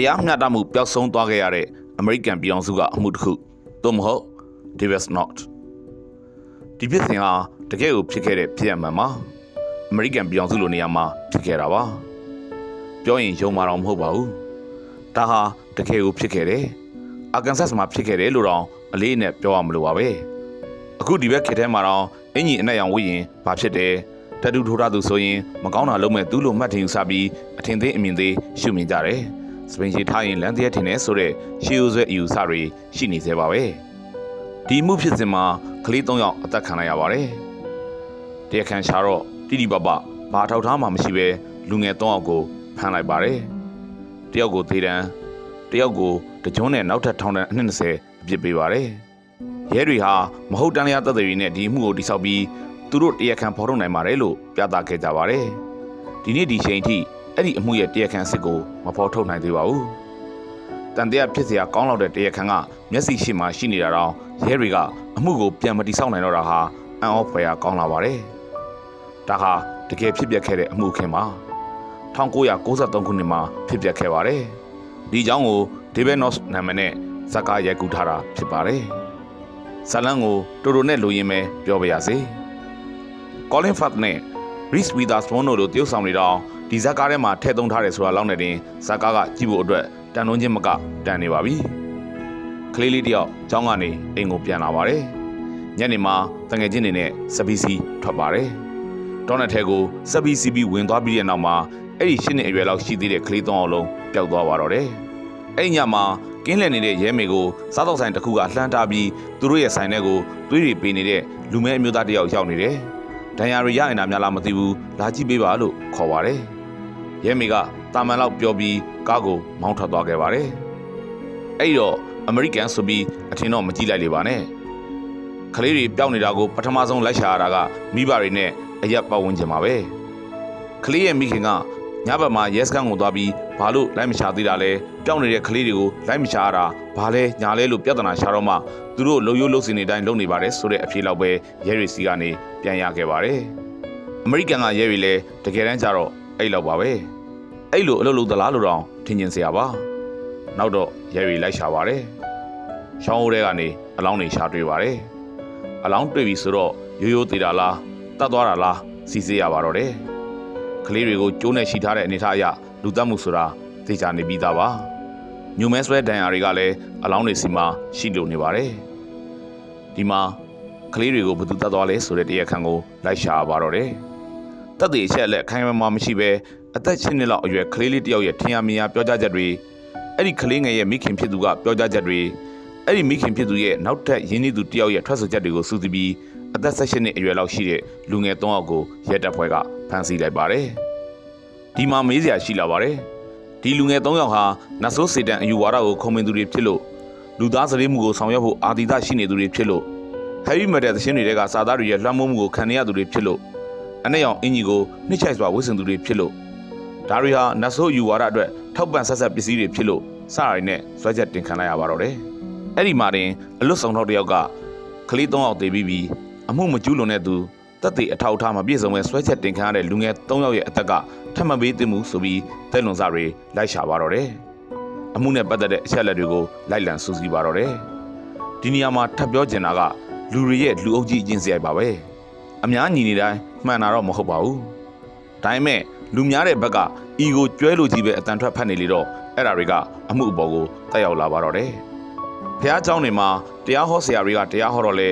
တရားမျှတမှုပျောက်ဆုံးသွားခဲ့ရတဲ့အမေရိကန်ပြည်အောင်စုကအမှုတစ်ခုသို့မဟုတ် Davis not ဒီဖြစ်စဉ်ဟာတကယ်ကိုဖြစ်ခဲ့တဲ့ဖြစ်ရမှန်ပါအမေရိကန်ပြည်အောင်စုလိုနေရာမှာဖြစ်ခဲ့တာပါပြောရင်ယုံမှာတော့မဟုတ်ပါဘူးဒါဟာတကယ်ကိုဖြစ်ခဲ့တယ်အာကန်ဆတ်မှာဖြစ်ခဲ့တယ်လို့တော့အလေးနဲ့ပြောရမလို့ပါပဲအခုဒီဘက်ခေတ်ထဲမှာတော့အင်ကြီးအနက်ရောင်ဝိရင်ဘာဖြစ်တယ်တတူထိုးထားသူဆိုရင်မကောင်းတာလုပ်မဲ့သူ့လိုမှတ်ထင်ယူဆပြီးအထင်သေးအမြင်သေးရှုမြင်ကြတယ် စပင်ရှိထားရင်လမ်းတရက်ထင်တယ်ဆိုတော့ရှေးဦးဆွဲအယူဆတွေရှိနေသေးပါပဲဒီမှုဖြစ်စဉ်မှာကလေး၃ယောက်အသက်ခံလိုက်ရပါတယ်တရားခံရှာတော့တိတိပပဘာထောက်ထားမှမရှိပဲလူငယ်၃ယောက်ကိုဖမ်းလိုက်ပါတယ်တယောက်ကိုသေတန်းတယောက်ကိုတကြွန်းနဲ့နောက်ထပ်ထောင်ဒဏ်အနှစ်20အပြစ်ပေးပါတယ်ရဲတွေဟာမဟုတ်တန်လျာသက်သေတွေနဲ့ဒီမှုကိုတိစောက်ပြီးသူတို့တရားခံဖော်ထုတ်နိုင်ပါတယ်လို့ပြသခဲ့ကြပါတယ်ဒီနေ့ဒီချိန်ထိ အဲ့ဒီအမှုရဲ့တရားခံစစ်ကိုမဖော်ထုတ်နိုင်သေးပါဘူး။တန်တရားဖြစ်စရာကောင်းလောက်တဲ့တရားခံကမျက်စိရှိမှရှိနေတာတော့ရဲတွေကအမှုကိုပြန်မတိဆောက်နိုင်တော့တာဟာအံ့ဩဖွယ်ရာကောင်းလာပါတယ်။ဒါဟာတကယ်ဖြစ်ပျက်ခဲ့တဲ့အမှုခင်ပါ။1993ခုနှစ်မှာဖြစ်ပျက်ခဲ့ပါတယ်။ဒီအကြောင်းကိုဒေဗစ်နော့စ်နာမည်နဲ့ဇက်ကာရိုက်ကူးထားတာဖြစ်ပါတယ်။ဇလန်ကိုတိုတိုနဲ့လိုရင်းပဲပြောပါရစေ။ကောလင်ဖတ်နဲ့ Reese Witherspoon တို့တရုတ်ဆောင်နေတော့ ဒီဇက်ကားထဲမှာထည့်သွင်းထားတယ်ဆိုတာလောက်နေတင်ဇက်ကားကကြည့်ဖို့အတွက်တန်တွန်းချင်းမကတန်နေပါပြီ။ကလေးလေးတယောက်ကျောင်းကနေအိမ်ကိုပြန်လာပါတယ်။ညနေမှာတငယ်ချင်းတွေနဲ့စပီစီထွက်ပါတယ်။တောနယ်ထဲကိုစပီစီပြီးဝင်သွားပြီးတဲ့နောက်မှာအဲ့ဒီရှင်းနေအရွယ်လောက်ရှိသေးတဲ့ကလေးသုံးအောင်လုံးပျောက်သွားပါတော့တယ်။အဲ့ညမှာကင်းလည်နေတဲ့ရဲမေကိုစားတော့ဆိုင်တစ်ခုကလှမ်းတားပြီးသူတို့ရဲ့ဆိုင်ထဲကိုသွေးတွေပေးနေတဲ့လူမဲအမျိုးသားတယောက်ရောက်နေတယ်။ဒဏ်ရာတွေရရင်တာများလားမသိဘူးလာကြည့်ပေးပါလို့ခေါ်ပါတယ်။ ရဲမေကတာမန်လောက်ပြောပြီးကားကိုမောင်းထွက်သွားခဲ့ပါတယ်။အဲ့တော့အမေရိကန်ဆိုပြီးအထင်တော့မကြည့်လိုက်လေပါနဲ့။ကလေးတွေပျောက်နေတာကိုပထမဆုံးလိုက်ရှာရတာကမိဘတွေနဲ့အရက်ပတ်ဝန်းကျင်ပါပဲ။ကလေးရဲ့မိခင်ကညဘက်မှာရဲစခန်းကိုသွားပြီးဘာလို့လိုက်မရှာသေးတာလဲပျောက်နေတဲ့ကလေးတွေကိုလိုက်မရှာရတာဘာလဲညာလဲလို့ပြဿနာရှာတော့မှသူတို့လုံရိုးလုံစင်နေတိုင်းလုပ်နေပါတယ်ဆိုတဲ့အဖြေလောက်ပဲရဲရီစီကနေပြန်ရခဲ့ပါတယ်။အမေရိကန်ကရဲရီလည်းတကယ်တမ်းကျတော့အဲ့လောက်ပါပဲ။ အဲ့လိုအလုပ်လုပ်သလားလို့တော့ထင်ကျင်စရာပါ။နောက်တော့ရဲရီလိုက်ရှာပါတယ်။ရှောင်းအိုးထဲကနေအလောင်းတွေရှာတွေ့ပါတယ်။အလောင်းတွေ့ပြီဆိုတော့ရိုးရိုးသေးတာလားတတ်သွားတာလားစီစစ်ရပါတော့တယ်။ကလေးတွေကိုကျိုးနဲ့ရှိထားတဲ့အနေထားအရလူတတ်မှုဆိုတာသိကြနေပြီးသားပါညူမဲဆွဲဒဏ်ရာတွေကလည်းအလောင်းတွေစီမှာရှိလို့နေပါတယ်ဒီမှာကလေးတွေကိုဘယ်သူတတ်သွားလဲဆိုတဲ့တရားခံကိုလိုက်ရှာပါတော့တယ်တက်တဲ့အချက်လက်ခိုင်မာမရှိပဲ အသက်ရှင်နှစ်လောက်အရွယ်ကလေးလေးတယောက်ရဲ့ထင်ရမြင်ရပြောကြားချက်တွေအဲ့ဒီကလေးငယ်ရဲ့မိခင်ဖြစ်သူကပြောကြားချက်တွေအဲ့ဒီမိခင်ဖြစ်သူရဲ့နောက်ထပ်ရင်းနှီးသူတယောက်ရဲ့ထွက်ဆိုချက်တွေကိုစူးစီးပြီးအသက်16နှစ်အရွယ်လောက်ရှိတဲ့လူငယ်3ယောက်ကိုရဲတပ်ဖွဲ့ကဖမ်းဆီးလိုက်ပါတယ်ဒီမှာမေးစရာရှိလာပါတယ်ဒီလူငယ်၃ယောက်ဟာနတ်ဆိုးစေတန်အယူဝါဒကိုခုံမင်သူတွေဖြစ်လို့လူသားစရိမှုကိုဆောင်ရွက်ဖို့အာတိဒရှိနေသူတွေဖြစ်လို့ heavy metal သင်းတွေကစာသားတွေရဲ့လွှမ်းမိုးမှုကိုခံရသူတွေဖြစ်လို့အနဲ့ရောင်အင်ဂျီကိုနှိမ့်ချိုက်စွာဝှက်ဆင်သူတွေဖြစ်လို့ ဒါတွေဟာနတ်ဆိုးယူဝါဒအတွက်ထောက်ပံ့ဆက်ဆက်ပစ္စည်းတွေဖြစ်လို့စရိုင်းနဲ့ဆွဲချက်တင်ခံလိုက်ရပါတော့တယ်အဲ့ဒီမှာတင်အလွတ်ဆောင်ထောက်တယောက်ကကလေး၃ယောက်သေပြီးပြီးအမှုမကျူးလွန်တဲ့သူတက်တဲ့အထောက်အထားမပြည့်စုံပဲဆွဲချက်တင်ခံရတဲ့လူငယ်၃ယောက်ရဲ့အသက်ကထပ်မပေးသင့်ဘူးဆိုပြီးတဲ့လွန်စားတွေလိုက်ရှာပါတော့တယ်။အမှုနဲ့ပတ်သက်တဲ့အချက်အလက်တွေကိုလိုက်လံစူးစီးပါတော့တယ်။ဒီနေရာမှာထပ်ပြောချင်တာကလူတွေရဲ့လူအုပ်ကြီးအချင်းစရိုက်ပါပဲ။အများညီနေတိုင်းမှန်တာတော့မဟုတ်ပါဘူး။ဒါပေမဲ့ လူများတဲ့ဘက်ကအီကိုကျွဲလိုကြီးပဲအတန်ထွက်ဖတ်နေလေတော့အဲ့ဒါတွေကအမှုအပေါ်ကိုတက်ရောက်လာပါတော့တယ်။ဖះเจ้าနေမှာတရားဟောဆရာတွေကတရားဟောတော့လဲ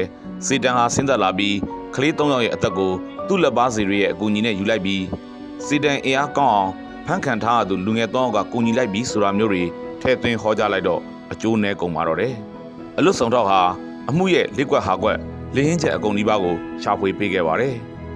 စေတန်ဟာဆင်းသက်လာပြီးကလေး၃ယောက်ရဲ့အသက်ကိုသူ့လက်ပါစီတွေရဲ့အကူအညီနဲ့ယူလိုက်ပြီးစီတန်အင်အားကောင်းအောင်ဖန်ခံထားရသူလူငယ်၃ယောက်ကကူညီလိုက်ပြီးဆိုတာမျိုးတွေထဲသွင်းဟောကြားလိုက်တော့အကျိုးနဲကုန်ပါတော့တယ်။အလွတ်ဆောင်တော့ဟာအမှုရဲ့လက်ကွက်ဟာကွက်လင်းချက်အကုန်ဒီပါကိုရှာဖွေပေးခဲ့ပါတယ်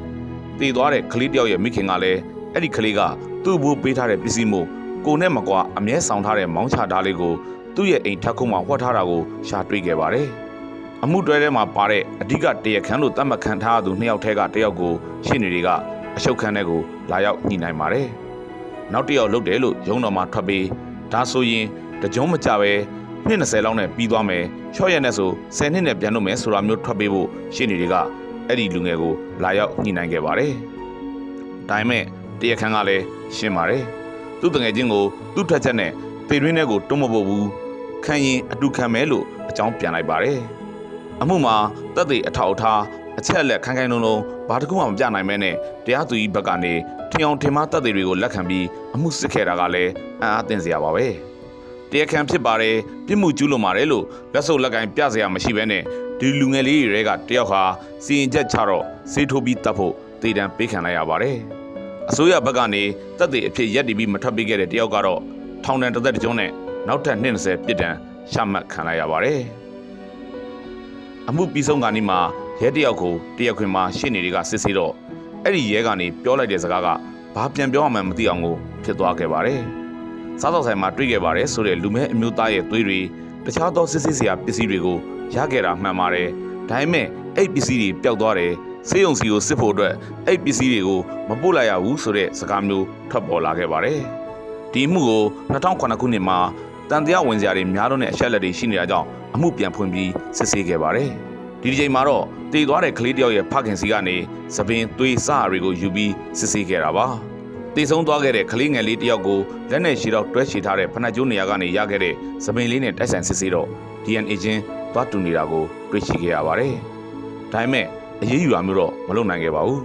။တည်သွားတဲ့ကလေးတယောက်ရဲ့မိခင်ကလည်း အဲ့ဒီကလေးကသူ့ဘိုးပေးထားတဲ့ပစ္စည်းမို့ကိုနဲ့မကွာအမြဲဆောင်ထားတဲ့မောင်းချဓာတ်လေးကိုသူ့ရဲ့အိမ်ထက်ခုံမှာဟွက်ထားတာကိုရှာတွေ့ခဲ့ပါတယ်။အမှုတွဲထဲမှာပါတဲ့အဓိကတရခန်းလို့သတ်မှတ်ခံထားရသူနှစ်ယောက်ထဲကတယောက်ကိုရှင်းနေတွေကအရှုပ်ခန်းထဲကိုလာရောက်ညှိနှိုင်းပါတယ်။နောက်တစ်ယောက်လုတ်တယ်လို့ရုံးတော်မှာထွက်ပြီးဒါဆိုရင်တကြုံမကြပဲနှစ်20လောက်နဲ့ပြီးသွားမယ်။ချော့ရက်နဲ့ဆို10နှစ်နဲ့ပြန်လို့မယ်ဆိုတာမျိုးထွက်ပေးဖို့ရှင်းနေတွေကအဲ့ဒီလူငယ်ကိုလာရောက်ညှိနှိုင်းခဲ့ပါတယ်။ဒါပေမဲ့ တရခန်းကလည်းရှင်းပါတယ်။သူ့တငယ်ချင်းကိုသူ့ထက်ချက်နဲ့တေရင်းထဲကိုတွန်းမပုတ်ဘူးခံရင်အတူခံမဲလို့အကြောင်းပြန်လိုက်ပါတယ်အမှုမှာတက်သေးအထောက်အထားအချက်အလက်ခိုင်ခိုင်လုံလုံဘာတစ်ခုမှမပြနိုင်မဲနဲ့တရားသူကြီးဘက်ကနေထင်အောင်ထင်မှားတက်သေးတွေကိုလက်ခံပြီးအမှုစစ်ခဲ့တာကလည်းအံ့အားသင့်စရာပါပဲတရားခံဖြစ်ပါတယ်ပြစ်မှုကျူးလွန်ပါတယ်လို့လက်စုပ်လက်ကင်ပြစရာမရှိဘဲနဲ့ဒီလူငယ်လေးတွေကတယောက်ဟာစီရင်ချက်ချတော့စေးထိုးပြီးတတ်ဖို့တည်တံပေးခံလိုက်ရပါတယ် အစိုးရဘက်ကနေတက်သေးအဖြစ်ရက်တည်ပြီးမထွက်ပေးခဲ့တဲ့တယောက်ကတော့ထောင်ဒဏ်တစ်သက်တစ်ကျွန်းနဲ့နောက်ထပ်20ပြစ်ဒဏ်ချမှတ်ခံလိုက်ရပါတယ်အမှုပြီးဆုံးကနေ့မှာရဲတယောက်ကိုတရက်ခွင်မှာရှင်းနေတွေကစစ်ဆေးတော့အဲ့ဒီရဲကနေပြောလိုက်တဲ့စကားကဘာပြန်ပြောရမှန်းမသိအောင်ကိုဖြစ်သွားခဲ့ပါတယ်စားတော့ဆိုင်မှာတွေ့ခဲ့ပါတယ်ဆိုတဲ့လူမဲအမျိုးသားရဲ့သွေးတွေတခြားသောစစ်စစ်စရာပစ္စည်းတွေကိုရခဲ့တာမှန်ပါတယ်ဒါပေမဲ့အဲ့ပစ္စည်းတွေပျောက်သွားတယ် စေယုံစီကိုစစ်ဖို့အတွက်အဲ့ပစ္စည်းတွေကိုမပို့လိုက်ရဘူးဆိုတဲ့စကားမျိုးထွက်ပေါ်လာခဲ့ပါတယ်ဒီအမှုကို2009ခုနှစ်မှာတန်တရားဝင်စရာတွေများတော့တဲ့အချက်လက်တွေရှိနေတာကြောင့်အမှုပြန်ဖွင့်ပြီးစစ်ဆေးခဲ့ပါတယ်ဒီဒီချိန်မှာတော့တည်သွားတဲ့ကလေးတယောက်ရဲ့ဖခင်စီကနေသပင်သွေးစအတွေကိုယူပြီးစစ်ဆေးခဲ့တာပါတည်ဆုံးသွားခဲ့တဲ့ကလေးငယ်လေးတယောက်ကိုလက်နဲ့ရှည်တော့တွဲချီထားတဲ့ဖနက်ကျိုးနေရာကနေရခဲ့တဲ့သပင်လေးနဲ့တိုက်ဆိုင်စစ်ဆေးတော့ DNA ချင်းသွားတူနေတာကိုတွေ့ရှိခဲ့ရပါတယ်။ဒါပေမဲ့ အရေးယူရမျိုးတော့မလုပ်နိုင်ခဲ့ပါဘူး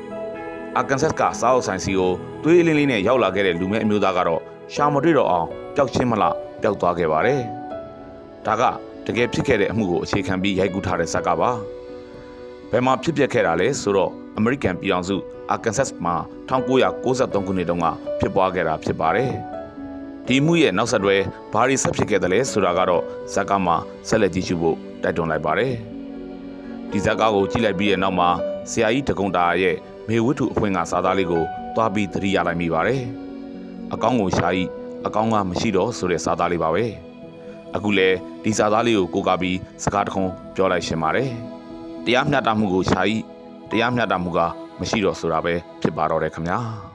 ။အာကန်ဆတ်ကစားအုပ်ဆိုင်စီကိုသွေးအလင်းလေးနဲ့ရောက်လာခဲ့တဲ့လူမဲအမျိုးသားကတော့ရှာမတွေ့တော့အောင်ပျောက်ချင်းမလားပျောက်သွားခဲ့ပါတယ်။ဒါကတကယ်ဖြစ်ခဲ့တဲ့အမှုကိုအခြေခံပြီးရိုက်ကူးထားတဲ့ဇာတ်ကပါ။ဘယ်မှာဖြစ်ပျက်ခဲ့တာလဲဆိုတော့အမေရိကန်ပြည်ထောင်စုအာကန်ဆတ်မှာ1993ခုနှစ်တုန်းကဖြစ်ပွားခဲ့တာဖြစ်ပါတယ်။ဒီမှုရဲ့နောက်ဆက်တွဲဘာတွေဆက်ဖြစ်ခဲ့တယ်လဲဆိုတာကတော့ဇက်ကားမှာဆက်လက်ကြည့်ရှုဖို့တိုက်တွန်းလိုက်ပါတယ်။ ဒီဇက်ကားကိုကြည့်လိုက်ပြီးတဲ့နောက်မှာဆရာကြီးတကုံတာရဲ့မေဝတ္ထုအဖွင့်ကစာသားလေးကိုသွားပြီးသတိရလိုက်မိပါတယ်။အကောင်းကိုရှာဤအကောင်းကမရှိတော့ဆိုတဲ့စာသားလေးပါပဲ။အခုလဲဒီစာသားလေးကိုကိုးကားပြီးစကားတခုံးပြောလိုက်ရှင်ပါတယ်။တရားမျှတမှုကိုရှာဤတရားမျှတမှုကမရှိတော့ဆိုတာပဲဖြစ်ပါတော့တယ်ခင်ဗျာ။